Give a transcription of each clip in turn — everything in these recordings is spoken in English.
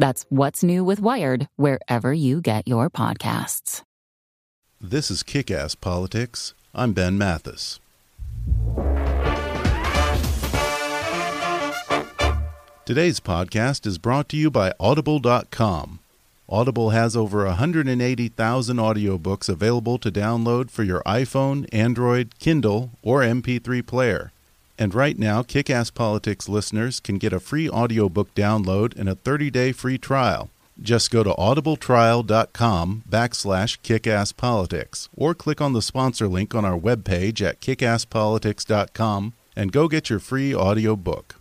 That's What's New with Wired wherever you get your podcasts. This is Kick Ass Politics. I'm Ben Mathis. Today's podcast is brought to you by Audible.com. Audible has over 180,000 audiobooks available to download for your iPhone, Android, Kindle, or MP3 player. And right now, Kick Ass Politics listeners can get a free audiobook download and a 30-day free trial. Just go to audibletrial.com backslash kickasspolitics or click on the sponsor link on our webpage at kickasspolitics.com and go get your free audiobook.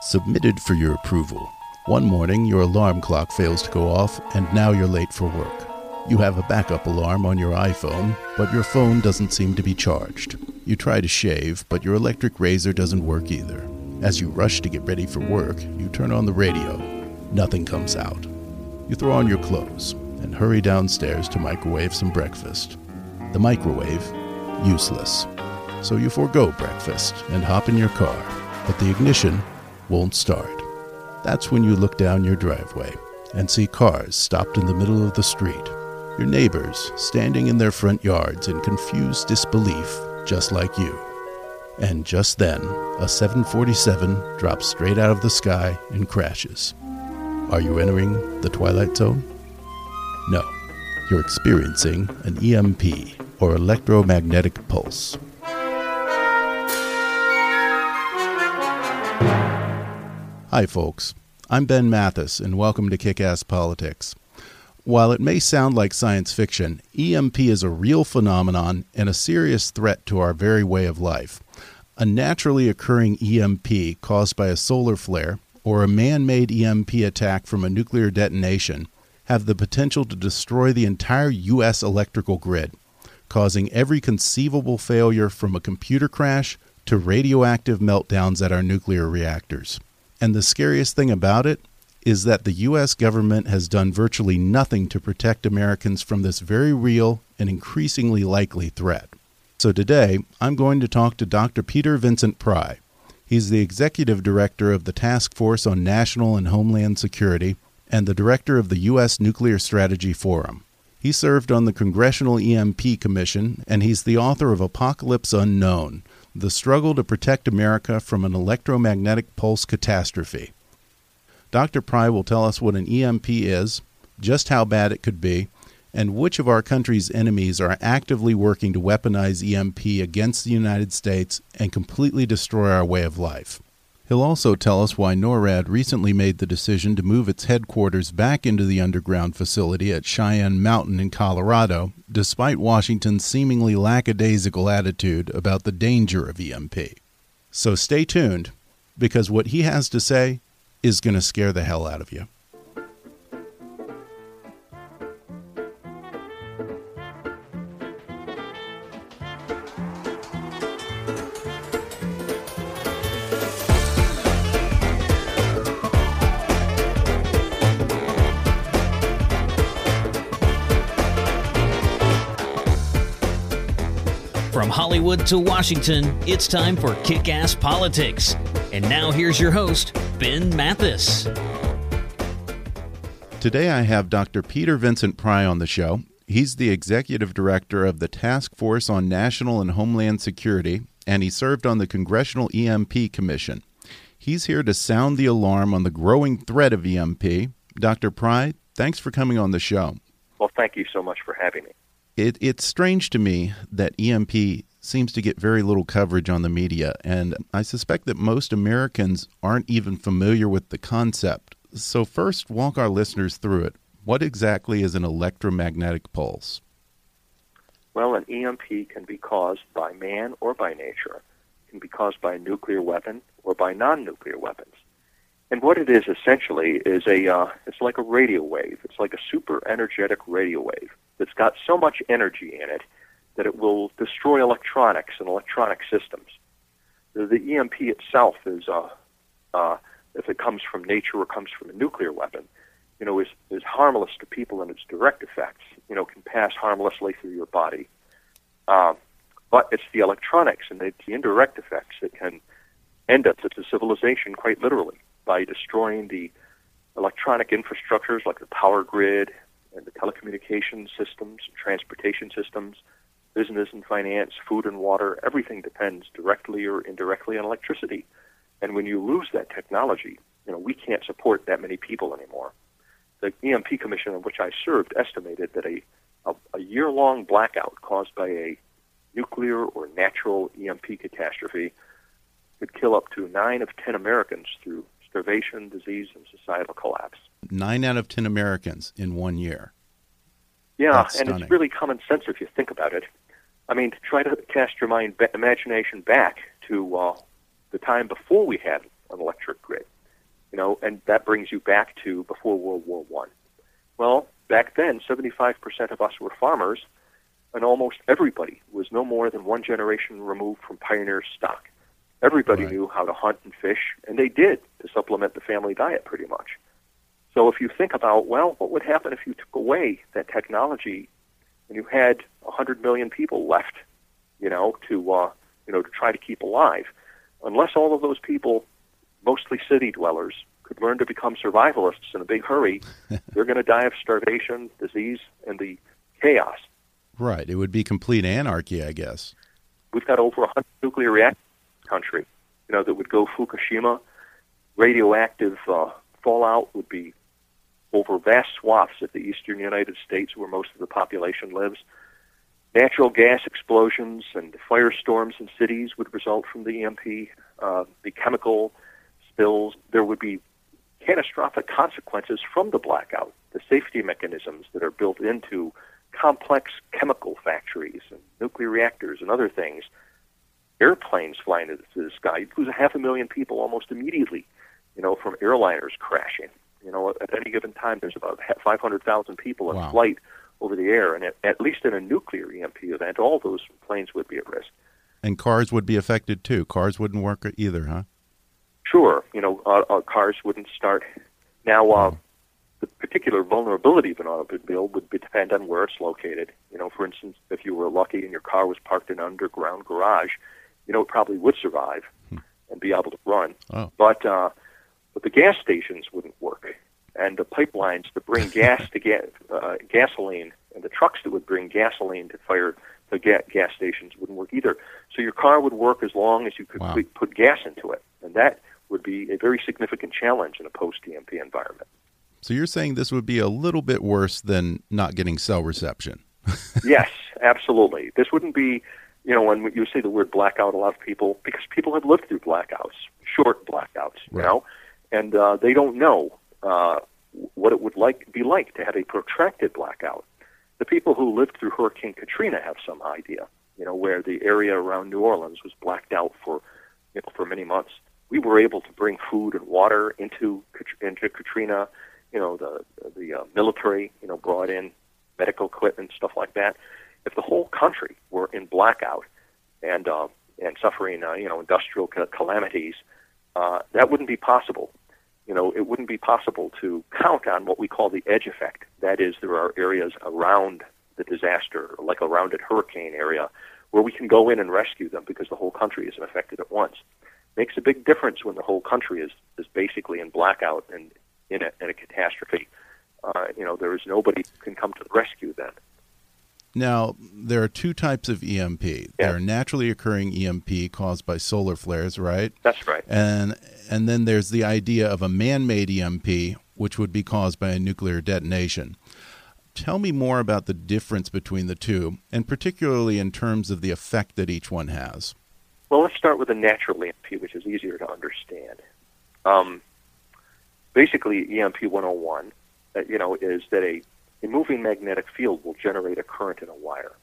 Submitted for your approval. One morning, your alarm clock fails to go off, and now you're late for work. You have a backup alarm on your iPhone, but your phone doesn't seem to be charged. You try to shave, but your electric razor doesn't work either. As you rush to get ready for work, you turn on the radio. Nothing comes out. You throw on your clothes and hurry downstairs to microwave some breakfast. The microwave, useless. So you forego breakfast and hop in your car, but the ignition won't start. That's when you look down your driveway and see cars stopped in the middle of the street. Your neighbors standing in their front yards in confused disbelief, just like you. And just then, a 747 drops straight out of the sky and crashes. Are you entering the Twilight Zone? No. You're experiencing an EMP, or electromagnetic pulse. Hi, folks. I'm Ben Mathis, and welcome to Kick Ass Politics. While it may sound like science fiction, EMP is a real phenomenon and a serious threat to our very way of life. A naturally occurring EMP caused by a solar flare or a man made EMP attack from a nuclear detonation have the potential to destroy the entire U.S. electrical grid, causing every conceivable failure from a computer crash to radioactive meltdowns at our nuclear reactors. And the scariest thing about it is that the U.S. government has done virtually nothing to protect Americans from this very real and increasingly likely threat. So today, I'm going to talk to Dr. Peter Vincent Pry. He's the executive director of the Task Force on National and Homeland Security and the director of the U.S. Nuclear Strategy Forum. He served on the Congressional EMP Commission, and he's the author of Apocalypse Unknown The Struggle to Protect America from an Electromagnetic Pulse Catastrophe. Dr. Pry will tell us what an EMP is, just how bad it could be, and which of our country's enemies are actively working to weaponize EMP against the United States and completely destroy our way of life. He'll also tell us why NORAD recently made the decision to move its headquarters back into the underground facility at Cheyenne Mountain in Colorado, despite Washington's seemingly lackadaisical attitude about the danger of EMP. So stay tuned, because what he has to say is going to scare the hell out of you. From Hollywood to Washington, it's time for Kick Ass Politics. And now here's your host, Ben Mathis. Today I have Dr. Peter Vincent Pry on the show. He's the executive director of the Task Force on National and Homeland Security, and he served on the Congressional EMP Commission. He's here to sound the alarm on the growing threat of EMP. Dr. Pry, Thanks for coming on the show. Well, thank you so much for having me. It, it's strange to me that EMP seems to get very little coverage on the media, and I suspect that most Americans aren't even familiar with the concept. So, first, walk our listeners through it. What exactly is an electromagnetic pulse? Well, an EMP can be caused by man or by nature. It can be caused by a nuclear weapon or by non-nuclear weapons. And what it is essentially is a uh, it's like a radio wave. It's like a super energetic radio wave that's got so much energy in it that it will destroy electronics and electronic systems. The, the EMP itself is, uh, uh, if it comes from nature or comes from a nuclear weapon, you know, is, is harmless to people in its direct effects. You know, can pass harmlessly through your body. Uh, but it's the electronics and the, the indirect effects that can end up as a civilization quite literally by destroying the electronic infrastructures like the power grid and the telecommunication systems, transportation systems, business and finance, food and water, everything depends directly or indirectly on electricity. And when you lose that technology, you know, we can't support that many people anymore. The EMP Commission on which I served estimated that a, a, a year long blackout caused by a nuclear or natural EMP catastrophe could kill up to nine of ten Americans through starvation, disease, and societal collapse. Nine out of ten Americans in one year. Yeah, and it's really common sense if you think about it. I mean, to try to cast your mind, imagination back to uh, the time before we had an electric grid, you know, and that brings you back to before World War One. Well, back then, 75% of us were farmers, and almost everybody was no more than one generation removed from pioneer stock. Everybody right. knew how to hunt and fish, and they did to supplement the family diet pretty much. So if you think about, well, what would happen if you took away that technology and you had a 100 million people left, you know, to uh, you know to try to keep alive? Unless all of those people, mostly city dwellers, could learn to become survivalists in a big hurry, they're going to die of starvation, disease, and the chaos. Right. It would be complete anarchy, I guess. We've got over a 100 nuclear reactors country, you know, that would go Fukushima. Radioactive uh, fallout would be over vast swaths of the eastern United States where most of the population lives. Natural gas explosions and firestorms in cities would result from the EMP. Uh, the chemical spills, there would be catastrophic consequences from the blackout. The safety mechanisms that are built into complex chemical factories and nuclear reactors and other things airplanes flying into the sky. You lose a half a million people almost immediately, you know, from airliners crashing. You know, at any given time, there's about 500,000 people in wow. flight over the air, and at, at least in a nuclear EMP event, all those planes would be at risk. And cars would be affected too. Cars wouldn't work either, huh? Sure. You know, uh, uh, cars wouldn't start. Now, uh, oh. the particular vulnerability of an automobile would depend on where it's located. You know, for instance, if you were lucky and your car was parked in an underground garage, you know, it probably would survive hmm. and be able to run. Oh. But uh, but the gas stations wouldn't work, and the pipelines to bring gas to get uh, gasoline and the trucks that would bring gasoline to fire the ga- gas stations wouldn't work either. So your car would work as long as you could wow. put gas into it, and that would be a very significant challenge in a post EMP environment. So you're saying this would be a little bit worse than not getting cell reception? yes, absolutely. This wouldn't be you know, when you say the word blackout, a lot of people, because people have lived through blackouts, short blackouts, you know, and uh, they don't know uh, what it would like be like to have a protracted blackout. The people who lived through Hurricane Katrina have some idea, you know, where the area around New Orleans was blacked out for, you know, for many months. We were able to bring food and water into into Katrina. You know, the the uh, military, you know, brought in medical equipment, stuff like that if the whole country were in blackout and uh, and suffering, uh, you know, industrial calamities, uh, that wouldn't be possible. You know, it wouldn't be possible to count on what we call the edge effect. That is, there are areas around the disaster, like around a hurricane area, where we can go in and rescue them because the whole country isn't affected at once. Makes a big difference when the whole country is is basically in blackout and in a, in a catastrophe. Uh, you know, there is nobody who can come to the rescue then. Now, there are two types of EMP. Yeah. There are naturally occurring EMP caused by solar flares, right? That's right. And and then there's the idea of a man-made EMP which would be caused by a nuclear detonation. Tell me more about the difference between the two, and particularly in terms of the effect that each one has. Well, let's start with the natural EMP, which is easier to understand. Um, basically, EMP 101, uh, you know, is that a, a moving magnetic field will generate a current in a wire.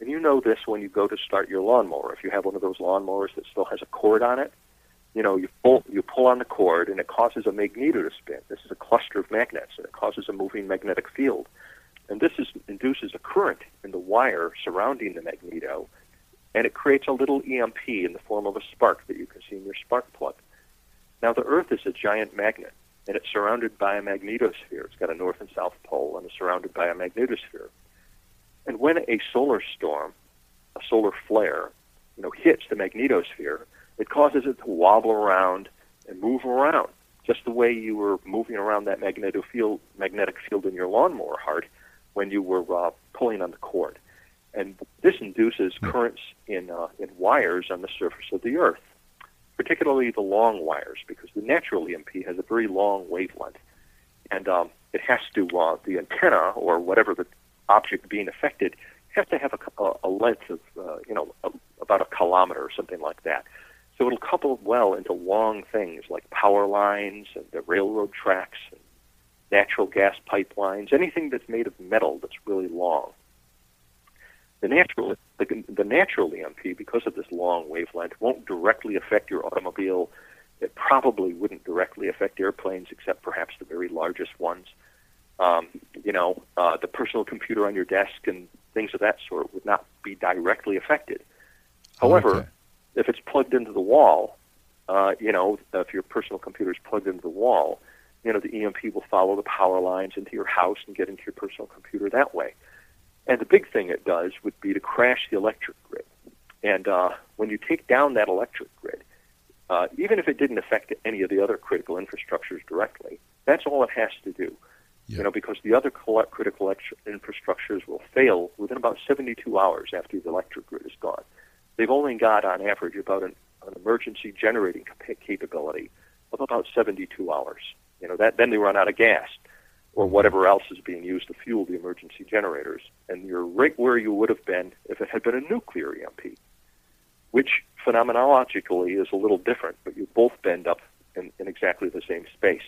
And you know this when you go to start your lawnmower. If you have one of those lawnmowers that still has a cord on it, you know, you pull you pull on the cord and it causes a magneto to spin. This is a cluster of magnets and it causes a moving magnetic field. And this is, induces a current in the wire surrounding the magneto and it creates a little EMP in the form of a spark that you can see in your spark plug. Now the Earth is a giant magnet and it's surrounded by a magnetosphere. It's got a north and south pole and it's surrounded by a magnetosphere. And when a solar storm, a solar flare, you know, hits the magnetosphere, it causes it to wobble around and move around, just the way you were moving around that magnetic field, magnetic field in your lawnmower heart when you were uh, pulling on the cord. And this induces hmm. currents in uh, in wires on the surface of the Earth, particularly the long wires, because the natural EMP has a very long wavelength, and um, it has to uh, the antenna or whatever the object being affected has to have a, a length of, uh, you know, a, about a kilometer or something like that. So it'll couple well into long things like power lines and the railroad tracks and natural gas pipelines, anything that's made of metal that's really long. The natural, the, the natural EMP, because of this long wavelength, won't directly affect your automobile. It probably wouldn't directly affect airplanes, except perhaps the very largest ones um, you know, uh, the personal computer on your desk and things of that sort would not be directly affected. However, okay. if it's plugged into the wall, uh, you know, if your personal computer is plugged into the wall, you know, the EMP will follow the power lines into your house and get into your personal computer that way. And the big thing it does would be to crash the electric grid. And uh, when you take down that electric grid, uh, even if it didn't affect any of the other critical infrastructures directly, that's all it has to do. Yeah. You know, because the other critical infrastructures will fail within about 72 hours after the electric grid is gone. They've only got, on average, about an, an emergency generating capability of about 72 hours. You know, that then they run out of gas or whatever else is being used to fuel the emergency generators, and you're right where you would have been if it had been a nuclear EMP, which phenomenologically is a little different, but you both bend up in, in exactly the same space.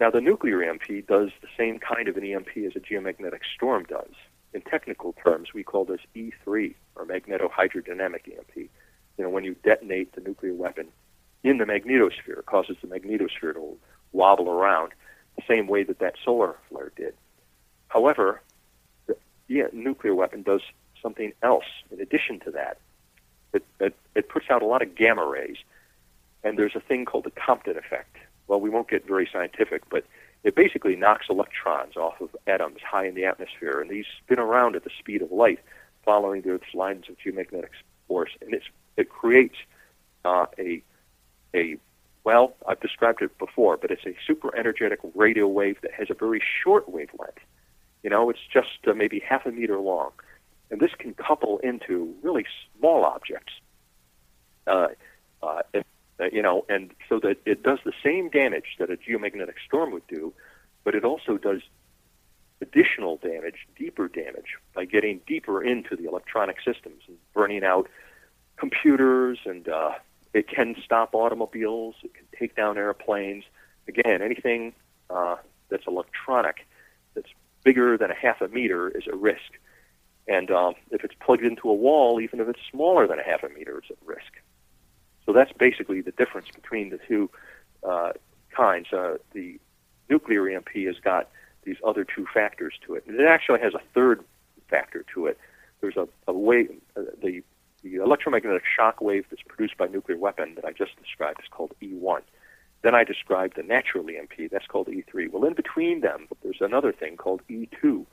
Now, the nuclear EMP does the same kind of an EMP as a geomagnetic storm does. In technical terms, we call this E3, or magnetohydrodynamic EMP. You know, when you detonate the nuclear weapon in the magnetosphere, it causes the magnetosphere to wobble around the same way that that solar flare did. However, the yeah, nuclear weapon does something else in addition to that. It, it, it puts out a lot of gamma rays, and there's a thing called the Compton effect well, we won't get very scientific, but it basically knocks electrons off of atoms high in the atmosphere, and these spin around at the speed of light, following the Earth's lines of geomagnetic force, and it's, it creates uh, a a well, I've described it before, but it's a super energetic radio wave that has a very short wavelength. You know, it's just uh, maybe half a meter long, and this can couple into really small objects. Uh, uh, uh, you know, and so that it does the same damage that a geomagnetic storm would do, but it also does additional damage, deeper damage, by getting deeper into the electronic systems and burning out computers, and uh, it can stop automobiles, it can take down airplanes. Again, anything uh, that's electronic that's bigger than a half a meter is a risk. And um, if it's plugged into a wall, even if it's smaller than a half a meter, it's at risk. So that's basically the difference between the two uh, kinds. Uh, the nuclear EMP has got these other two factors to it. And it actually has a third factor to it. There's a, a way, uh, the, the electromagnetic shock wave that's produced by nuclear weapon that I just described is called E1. Then I described the natural EMP, that's called E3. Well, in between them, there's another thing called E2,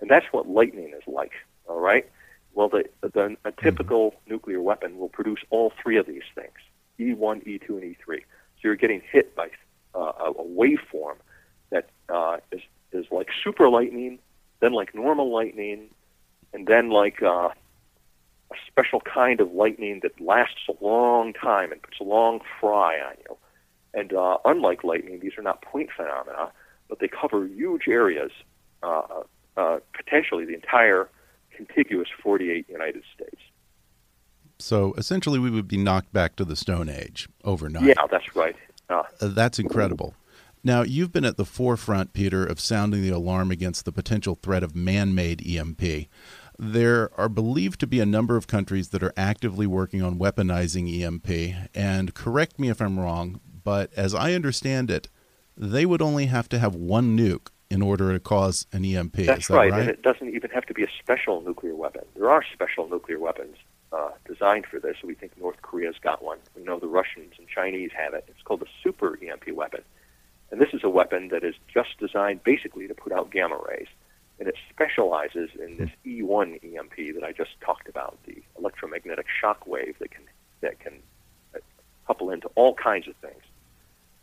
and that's what lightning is like, all right? Well, the, the, a typical mm-hmm. nuclear weapon will produce all three of these things E1, E2, and E3. So you're getting hit by uh, a, a waveform that uh, is, is like super lightning, then like normal lightning, and then like uh, a special kind of lightning that lasts a long time and puts a long fry on you. And uh, unlike lightning, these are not point phenomena. but they cover huge areas, uh, uh, potentially the entire contiguous 48 United States. So essentially, we would be knocked back to the Stone Age overnight. Yeah, that's right. Uh, that's incredible. Now, you've been at the forefront, Peter, of sounding the alarm against the potential threat of man made EMP. There are believed to be a number of countries that are actively working on weaponizing EMP. And correct me if I'm wrong, but as I understand it, they would only have to have one nuke in order to cause an EMP. That's that right, right, and it doesn't even have to be a special nuclear weapon. There are special nuclear weapons uh, designed for this. We think North Korea's got one. We know the Russians and Chinese have it. It's called a super EMP weapon. And this is a weapon that is just designed basically to put out gamma rays. And it specializes in this E1 EMP that I just talked about, the electromagnetic shock wave that can, that can uh, couple into all kinds of things.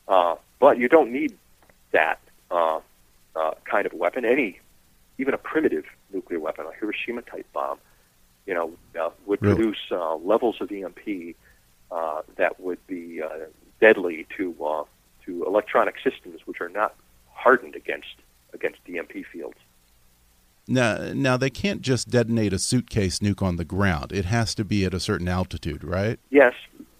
Uh, but you don't need that uh, uh, kind of weapon. Any, even a primitive nuclear weapon, a Hiroshima type bomb, you know, uh, would Really? produce uh, levels of EMP uh, that would be uh, deadly to uh, to electronic systems which are not hardened against against EMP fields. Now, now they can't just detonate a suitcase nuke on the ground. It has to be at a certain altitude, right? Yes,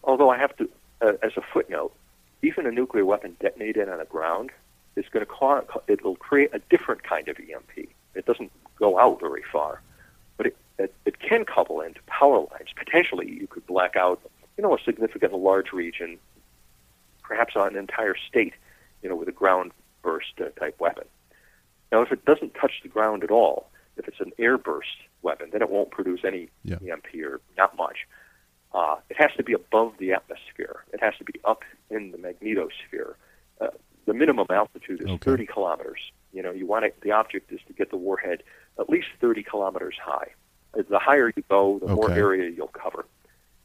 although I have to, uh, as a footnote, even a nuclear weapon detonated on the ground is going to cause it will create a different kind of EMP. It doesn't go out very far, but it, it, it can couple into power lines. Potentially, you could black out, you know, a significant large region, perhaps on an entire state, you know, with a ground burst uh, type weapon. Now, if it doesn't touch the ground at all, if it's an airburst weapon, then it won't produce any Yeah. EMP or not much. Uh, it has to be above the atmosphere. It has to be up in the magnetosphere. Uh, the minimum altitude is Okay. 30 kilometers. You know, you want it, the object is to get the warhead at least 30 kilometers high. Uh, The higher you go, the more area you'll cover.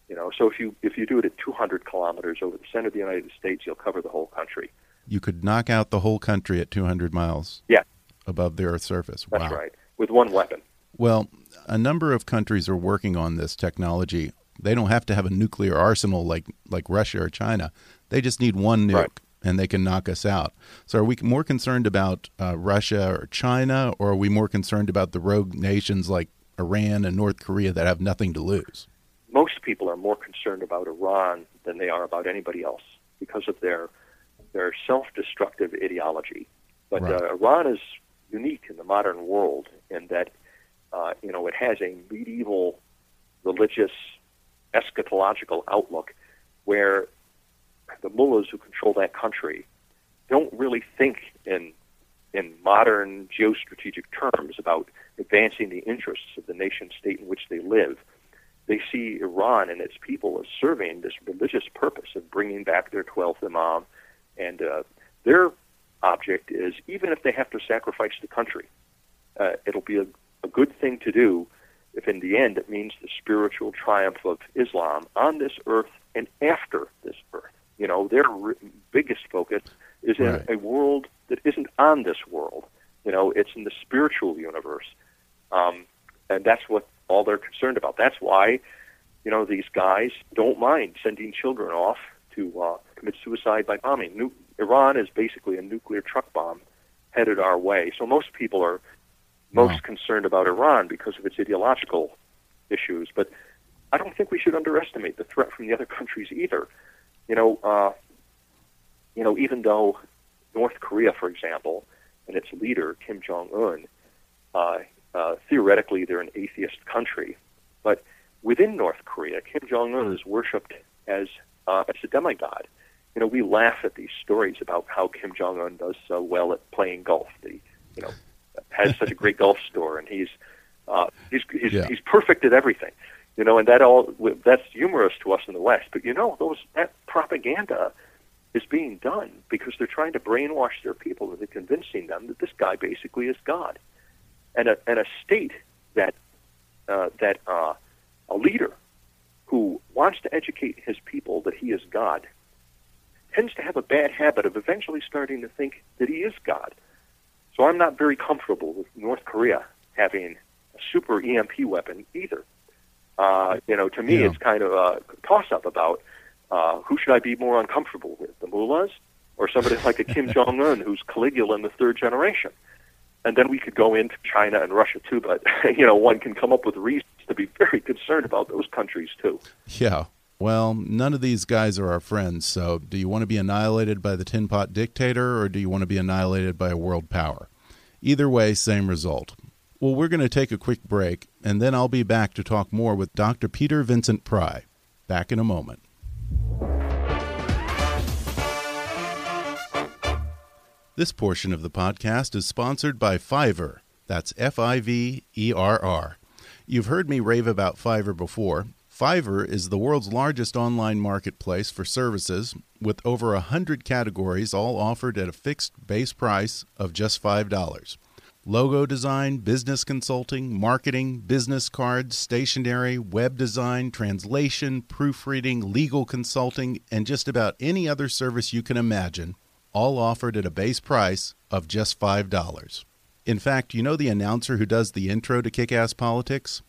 You know, so if you if you do it at 200 kilometers over the center of the United States, you'll cover the whole country. You could knock out the whole country at 200 miles Yeah, above the Earth's surface. that's wow. right. With one weapon. Well, a number of countries are working on this technology. They don't have to have a nuclear arsenal like like Russia or China. They just need one nuke, Right. and they can knock us out. So, are we more concerned about uh, Russia or China, or are we more concerned about the rogue nations like Iran and North Korea that have nothing to lose? most people are more concerned about Iran than they are about anybody else because of their their self-destructive ideology. But Right. uh, Iran is unique in the modern world in that uh, you know it has a medieval religious eschatological outlook where the mullahs who control that country don't really think in in modern geostrategic terms about advancing the interests of the nation state in which they live they see Iran and its people as serving this religious purpose of bringing back their 12th Imam. And uh, their object is, even if they have to sacrifice the country, uh, it'll be a, a good thing to do if in the end it means the spiritual triumph of Islam on this earth and after this earth. You know, their r- biggest focus is in Right. a world that isn't on this world. You know, it's in the spiritual universe. Um, and that's what all they're concerned about. That's why, you know, these guys don't mind sending children off to uh, commit suicide by bombing. Nu- Iran is basically a nuclear truck bomb headed our way. So most people are most Wow. concerned about Iran because of its ideological issues. But I don't think we should underestimate the threat from the other countries either. You know, uh, you know, even though North Korea, for example, and its leader Kim Jong Un, uh, uh, theoretically they're an atheist country, but within North Korea, Kim Jong Un is worshipped as uh, as a demigod. You know, we laugh at these stories about how Kim Jong Un does so well at playing golf. That he, you know, has such a great golf store, and he's uh, he's he's, Yeah. he's perfect at everything. You know, and that all that's humorous to us in the West. But you know, those that propaganda is being done because they're trying to brainwash their people into convincing them that this guy basically is God, and a and a state that uh, that uh, a leader who wants to educate his people that he is God tends to have a bad habit of eventually starting to think that he is God. So I'm not very comfortable with North Korea having a super EMP weapon either. Uh, you know, to me, Yeah. it's kind of a toss-up about uh, who should I be more uncomfortable with, the mullahs or somebody like a Kim Jong Un who's Caligula in the third generation. And then we could go into China and Russia too, but you know, one can come up with reasons to be very concerned about those countries too. Yeah. Well, none of these guys are our friends. So, do you want to be annihilated by the tin pot dictator or do you want to be annihilated by a world power? Either way, same result. Well, we're going to take a quick break, and then I'll be back to talk more with Dr. Peter Vincent Pry. Back in a moment. This portion of the podcast is sponsored by Fiverr. That's F I V E R R. You've heard me rave about Fiverr before. Fiverr is the world's largest online marketplace for services with over a hundred categories, all offered at a fixed base price of just $5. Logo design, business consulting, marketing, business cards, stationery, web design, translation, proofreading, legal consulting, and just about any other service you can imagine all offered at a base price of just $5. In fact, you know the announcer who does the intro to Kick Ass Politics?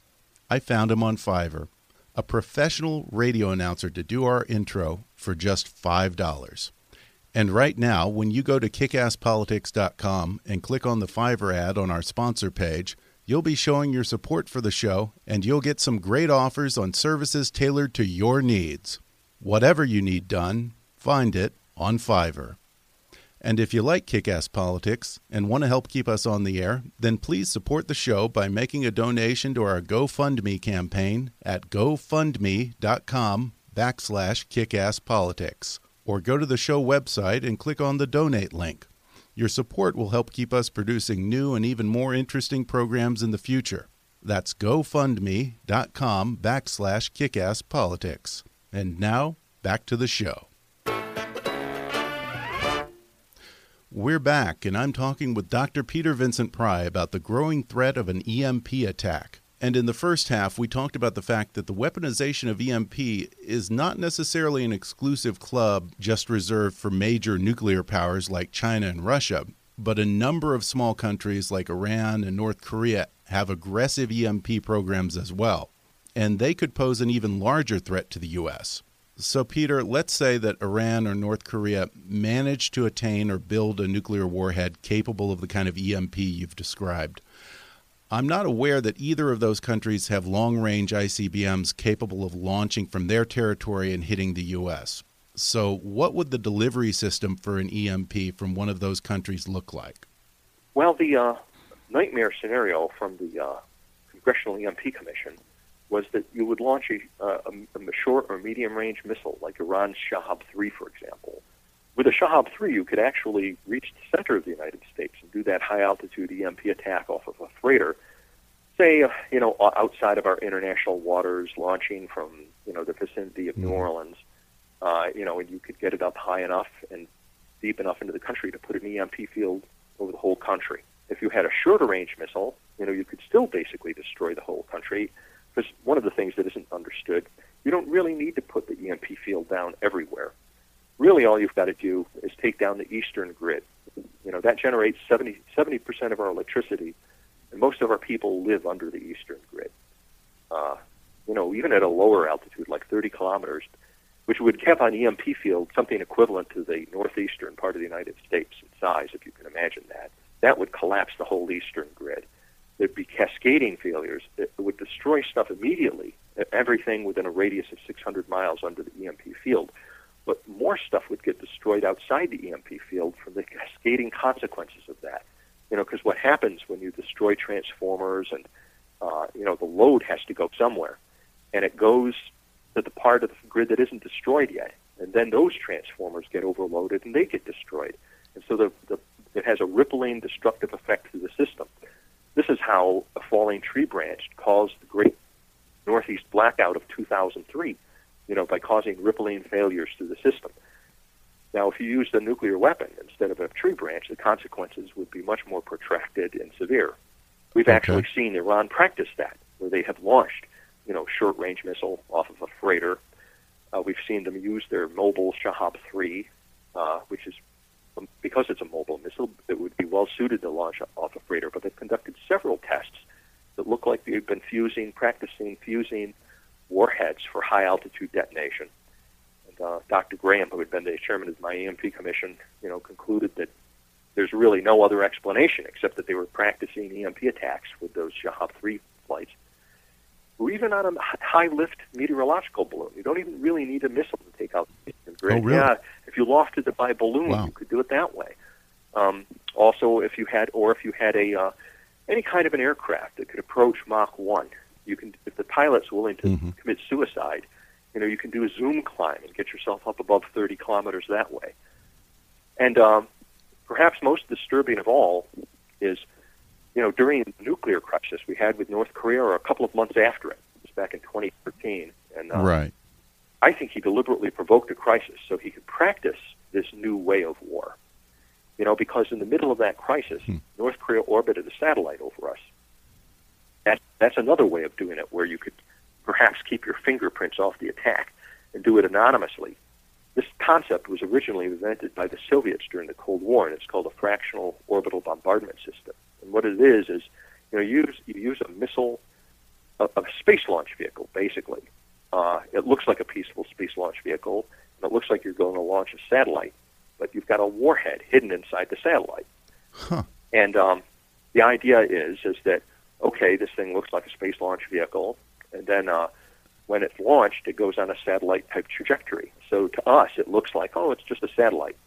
I found him on Fiverr, a professional radio announcer to do our intro for just $5. And right now, when you go to kickasspolitics.com and click on the Fiverr ad on our sponsor page, you'll be showing your support for the show and you'll get some great offers on services tailored to your needs. Whatever you need done, find it on Fiverr. And if you like kick ass politics and want to help keep us on the air, then please support the show by making a donation to our GoFundMe campaign at gofundme.com backslash kickasspolitics. Or go to the show website and click on the donate link. Your support will help keep us producing new and even more interesting programs in the future. That's gofundme.com backslash kickasspolitics. And now, back to the show. We're back, and I'm talking with Dr. Peter Vincent Pry about the growing threat of an EMP attack. And in the first half, we talked about the fact that the weaponization of EMP is not necessarily an exclusive club just reserved for major nuclear powers like China and Russia, but a number of small countries like Iran and North Korea have aggressive EMP programs as well. And they could pose an even larger threat to the U.S. So, Peter, let's say that Iran or North Korea managed to attain or build a nuclear warhead capable of the kind of EMP you've described. I'm not aware that either of those countries have long range ICBMs capable of launching from their territory and hitting the U.S. So, what would the delivery system for an EMP from one of those countries look like? Well, the uh, nightmare scenario from the uh, Congressional EMP Commission was that you would launch a, uh, a, a short or medium range missile, like Iran's Shahab 3, for example. With a Shahab 3, you could actually reach the center of the United States and do that high altitude EMP attack off of a freighter, say, you know, outside of our international waters, launching from, you know, the vicinity of New mm-hmm. Orleans. Uh, you know, and you could get it up high enough and deep enough into the country to put an EMP field over the whole country. If you had a shorter range missile, you know, you could still basically destroy the whole country because one of the things that isn't understood, you don't really need to put the EMP field down everywhere. Really, all you've got to do is take down the eastern grid. You know that generates 70 percent of our electricity, and most of our people live under the eastern grid. Uh, you know, even at a lower altitude, like 30 kilometers, which would cap on EMP field something equivalent to the northeastern part of the United States in size, if you can imagine that. That would collapse the whole eastern grid there'd be cascading failures. It would destroy stuff immediately, everything within a radius of 600 miles under the EMP field. But more stuff would get destroyed outside the EMP field from the cascading consequences of that. You know, because what happens when you destroy transformers and, uh, you know, the load has to go somewhere. And it goes to the part of the grid that isn't destroyed yet. And then those transformers get overloaded and they get destroyed. And so the, the, it has a rippling destructive effect through the system. This is how a falling tree branch caused the great Northeast blackout of 2003, you know, by causing rippling failures through the system. Now, if you used a nuclear weapon instead of a tree branch, the consequences would be much more protracted and severe. We've okay. actually seen Iran practice that, where they have launched, you know, short-range missile off of a freighter. Uh, we've seen them use their mobile Shahab 3, uh, which is because it's a mobile missile, it would be well suited to launch off a freighter. But they've conducted several tests that look like they've been fusing, practicing fusing warheads for high altitude detonation. And uh, Dr. Graham, who had been the chairman of my EMP commission, you know, concluded that there's really no other explanation except that they were practicing EMP attacks with those Shahab 3 flights. Or even on a high lift meteorological balloon. You don't even really need a missile to take out the grid. Oh, really? Yeah, if you lofted it by balloon, Wow. you could do it that way. Um, also, if you had, or if you had a uh, any kind of an aircraft that could approach Mach one, you can. If the pilot's willing to Mhm. commit suicide, you know, you can do a zoom climb and get yourself up above 30 kilometers that way. And um, perhaps most disturbing of all is, you know, during the nuclear crisis we had with North Korea, or a couple of months after it, it was back in 2013, and uh, Right. I think he deliberately provoked a crisis so he could practice this new way of war. You know, because in the middle of that crisis, Hmm. North Korea orbited a satellite over us. That, that's another way of doing it, where you could perhaps keep your fingerprints off the attack and do it anonymously. This concept was originally invented by the Soviets during the Cold War, and it's called a fractional orbital bombardment system. What it is is, you know, you use you use a missile, a, a space launch vehicle, basically. Uh, it looks like a peaceful space launch vehicle, and it looks like you're going to launch a satellite, but you've got a warhead hidden inside the satellite. Huh. And um, the idea is is that okay, this thing looks like a space launch vehicle, and then uh, when it's launched, it goes on a satellite type trajectory. So to us, it looks like oh, it's just a satellite,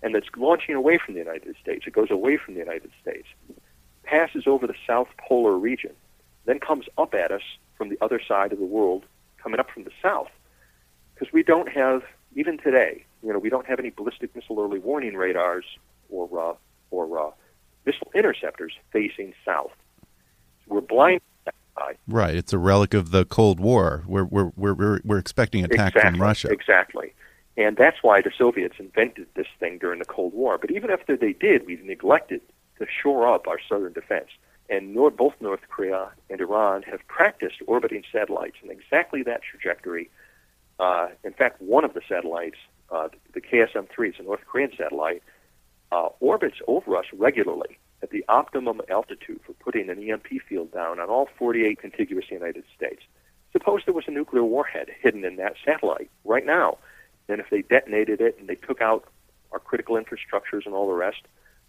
and it's launching away from the United States. It goes away from the United States, passes over the South Polar region, then comes up at us from the other side of the world, coming up from the south, because we don't have even today. You know, we don't have any ballistic missile early warning radars or uh, or uh, missile interceptors facing south. We're blind. Right. It's a relic of the Cold War. We're we're we're we're, we're expecting attack exactly, from Russia. Exactly. And that's why the Soviets invented this thing during the Cold War. But even after they did, we've neglected to shore up our southern defense. And both North Korea and Iran have practiced orbiting satellites in exactly that trajectory. Uh, in fact, one of the satellites, uh, the KSM-3, it's a North Korean satellite, uh, orbits over us regularly at the optimum altitude for putting an EMP field down on all 48 contiguous United States. Suppose there was a nuclear warhead hidden in that satellite right now. And if they detonated it and they took out our critical infrastructures and all the rest,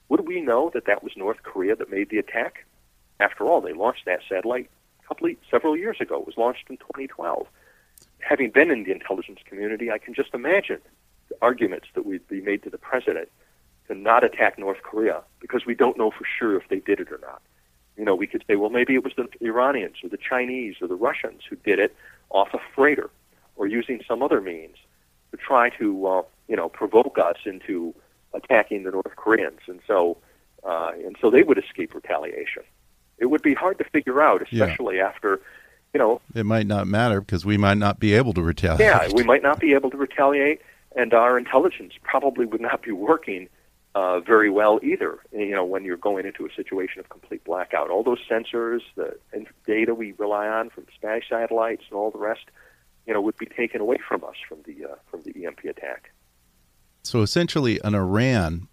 would we know that that was North Korea that made the attack? After all, they launched that satellite couple several years ago. It was launched in 2012. Having been in the intelligence community, I can just imagine the arguments that would be made to the president to not attack North Korea because we don't know for sure if they did it or not. You know, we could say, well, maybe it was the Iranians or the Chinese or the Russians who did it off a freighter or using some other means to try to, uh, you know, provoke us into attacking the North Koreans, and so, uh, and so they would escape retaliation. It would be hard to figure out, Yeah. especially after, you know, It might not matter because we might not be able to retaliate. yeah, we might not be able to retaliate, and our intelligence probably would not be working uh, very well either. You know, when you're going into a situation of complete blackout, all those sensors, the data we rely on from Spanish satellites, and all the rest, you know, would be taken away from us from the uh, from the EMP attack. So essentially, an Iran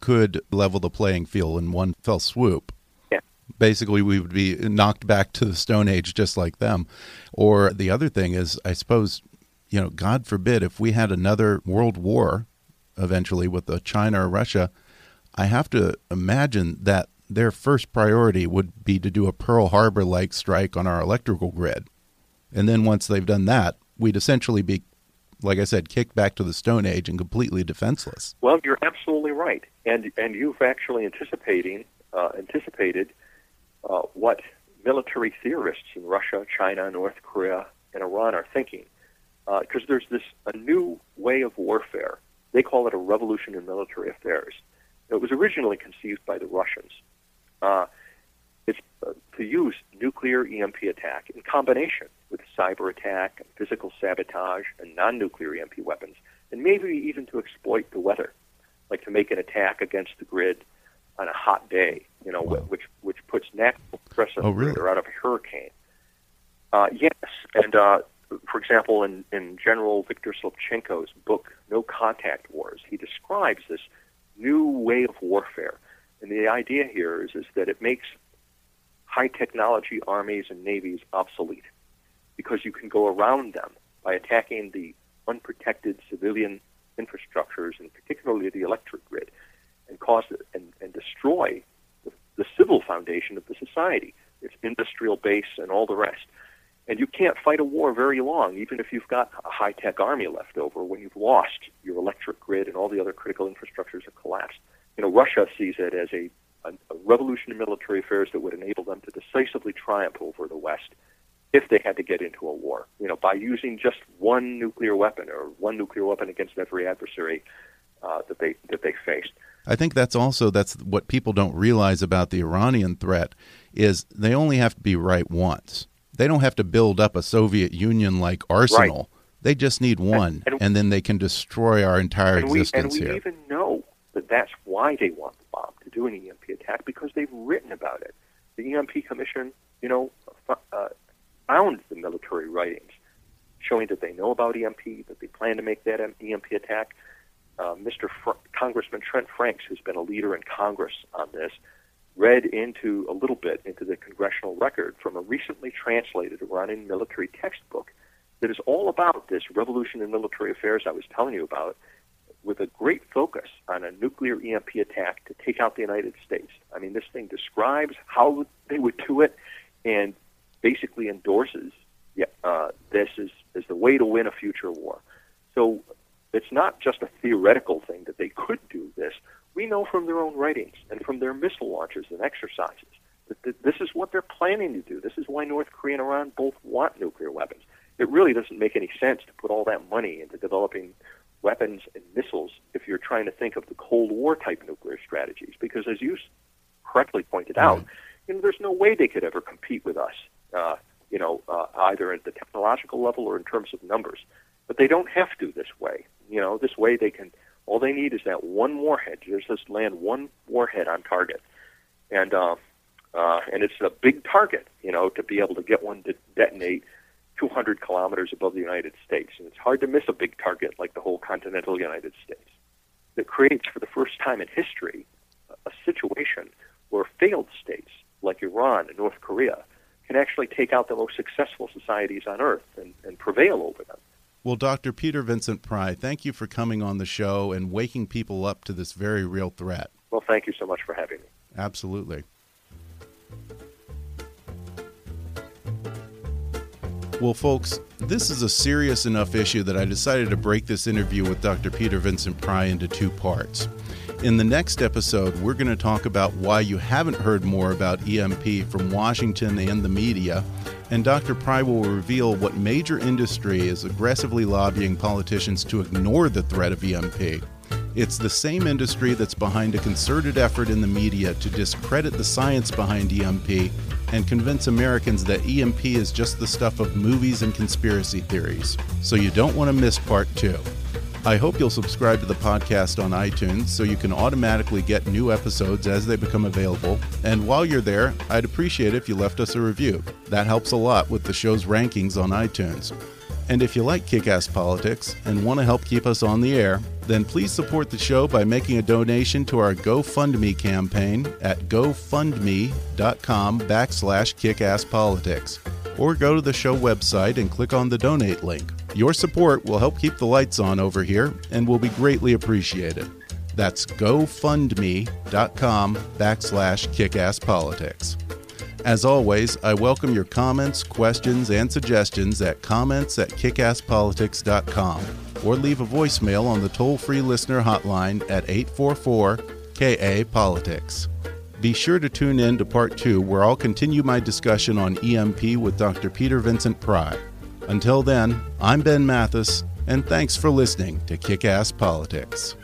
could level the playing field in one fell swoop. Yeah. Basically, we would be knocked back to the Stone Age just like them. Or the other thing is, I suppose, you know, God forbid, if we had another world war eventually with the China or Russia, I have to imagine that their first priority would be to do a Pearl Harbor like strike on our electrical grid. And then once they've done that, we'd essentially be, like I said, kicked back to the Stone Age and completely defenseless. Well, you're absolutely right, and and you've actually anticipating uh, anticipated uh, what military theorists in Russia, China, North Korea, and Iran are thinking, because there's this a new way of warfare. They call it a revolution in military affairs. It was originally conceived by the Russians. Uh, it's uh, to use nuclear EMP attack in combination with cyber attack, and physical sabotage, and non-nuclear EMP weapons, and maybe even to exploit the weather, like to make an attack against the grid on a hot day, you know, Wow. which which puts natural stress on Oh, the grid really? or out of a hurricane. Uh, yes, and uh, for example, in, in General Viktor Slipchenko's book "No Contact Wars," he describes this new way of warfare, and the idea here is is that it makes high technology armies and navies obsolete because you can go around them by attacking the unprotected civilian infrastructures, and particularly the electric grid, and cause and, and destroy the, the civil foundation of the society, its industrial base, and all the rest. And you can't fight a war very long, even if you've got a high tech army left over, when you've lost your electric grid and all the other critical infrastructures have collapsed. You know, Russia sees it as a, a, a revolution in military affairs that would enable them to decisively triumph over the West if they had to get into a war. You know, by using just one nuclear weapon or one nuclear weapon against every adversary uh, that they that they faced. I think that's also that's what people don't realize about the Iranian threat is they only have to be right once. They don't have to build up a Soviet Union like arsenal. Right. They just need one, and, and, and, then they can destroy our entire and existence we, and we here. even know that that's why they want the bomb to do an EMP attack because they've written about it. The EMP Commission, you know, uh, found the military writings showing that they know about EMP, that they plan to make that EMP attack. Uh, Mr. Fr- Congressman Trent Franks, who's been a leader in Congress on this, read into a little bit into the congressional record from a recently translated Iranian military textbook that is all about this revolution in military affairs I was telling you about, with a great focus on a nuclear EMP attack to take out the United States. I mean, this thing describes how they would do it and basically endorses uh, this is, is the way to win a future war. So it's not just a theoretical thing that they could do this we know from their own writings and from their missile launches and exercises that this is what they're planning to do. This is why North Korea and Iran both want nuclear weapons. It really doesn't make any sense to put all that money into developing weapons and missiles if you're trying to think of the Cold War type nuclear strategies, because as you correctly pointed out, you know, there's no way they could ever compete with us. Uh, you know, uh, either at the technological level or in terms of numbers. But they don't have to this way. You know, this way they can all they need is that one warhead. Just land one warhead on target, and uh, uh, and it's a big target, you know, to be able to get one to detonate 200 kilometers above the United States. And it's hard to miss a big target like the whole continental United States. That creates, for the first time in history, a situation where failed states like Iran and North Korea can actually take out the most successful societies on earth and, and prevail over them. Well, Dr. Peter Vincent Pry, thank you for coming on the show and waking people up to this very real threat. Well, thank you so much for having me. Absolutely. Well, folks, this is a serious enough issue that I decided to break this interview with Dr. Peter Vincent Pry into two parts. In the next episode, we're going to talk about why you haven't heard more about EMP from Washington and the media and Dr. Pry will reveal what major industry is aggressively lobbying politicians to ignore the threat of EMP. It's the same industry that's behind a concerted effort in the media to discredit the science behind EMP and convince Americans that EMP is just the stuff of movies and conspiracy theories. So you don't want to miss part two. I hope you'll subscribe to the podcast on iTunes so you can automatically get new episodes as they become available. And while you're there, I'd appreciate it if you left us a review. That helps a lot with the show's rankings on iTunes. And if you like kick ass politics and want to help keep us on the air, then please support the show by making a donation to our GoFundMe campaign at gofundme.com backslash kickasspolitics. Or go to the show website and click on the donate link. Your support will help keep the lights on over here and will be greatly appreciated. That's gofundme.com backslash kickasspolitics. As always, I welcome your comments, questions, and suggestions at comments at kickasspolitics.com or leave a voicemail on the toll free listener hotline at 844 KA Politics. Be sure to tune in to part two, where I'll continue my discussion on EMP with Dr. Peter Vincent Pry. Until then, I'm Ben Mathis, and thanks for listening to Kick Ass Politics.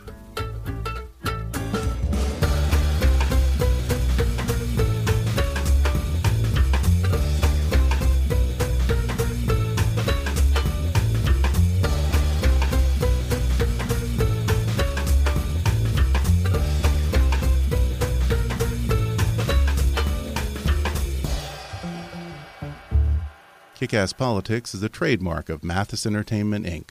Kickass Politics is a trademark of Mathis Entertainment, Inc.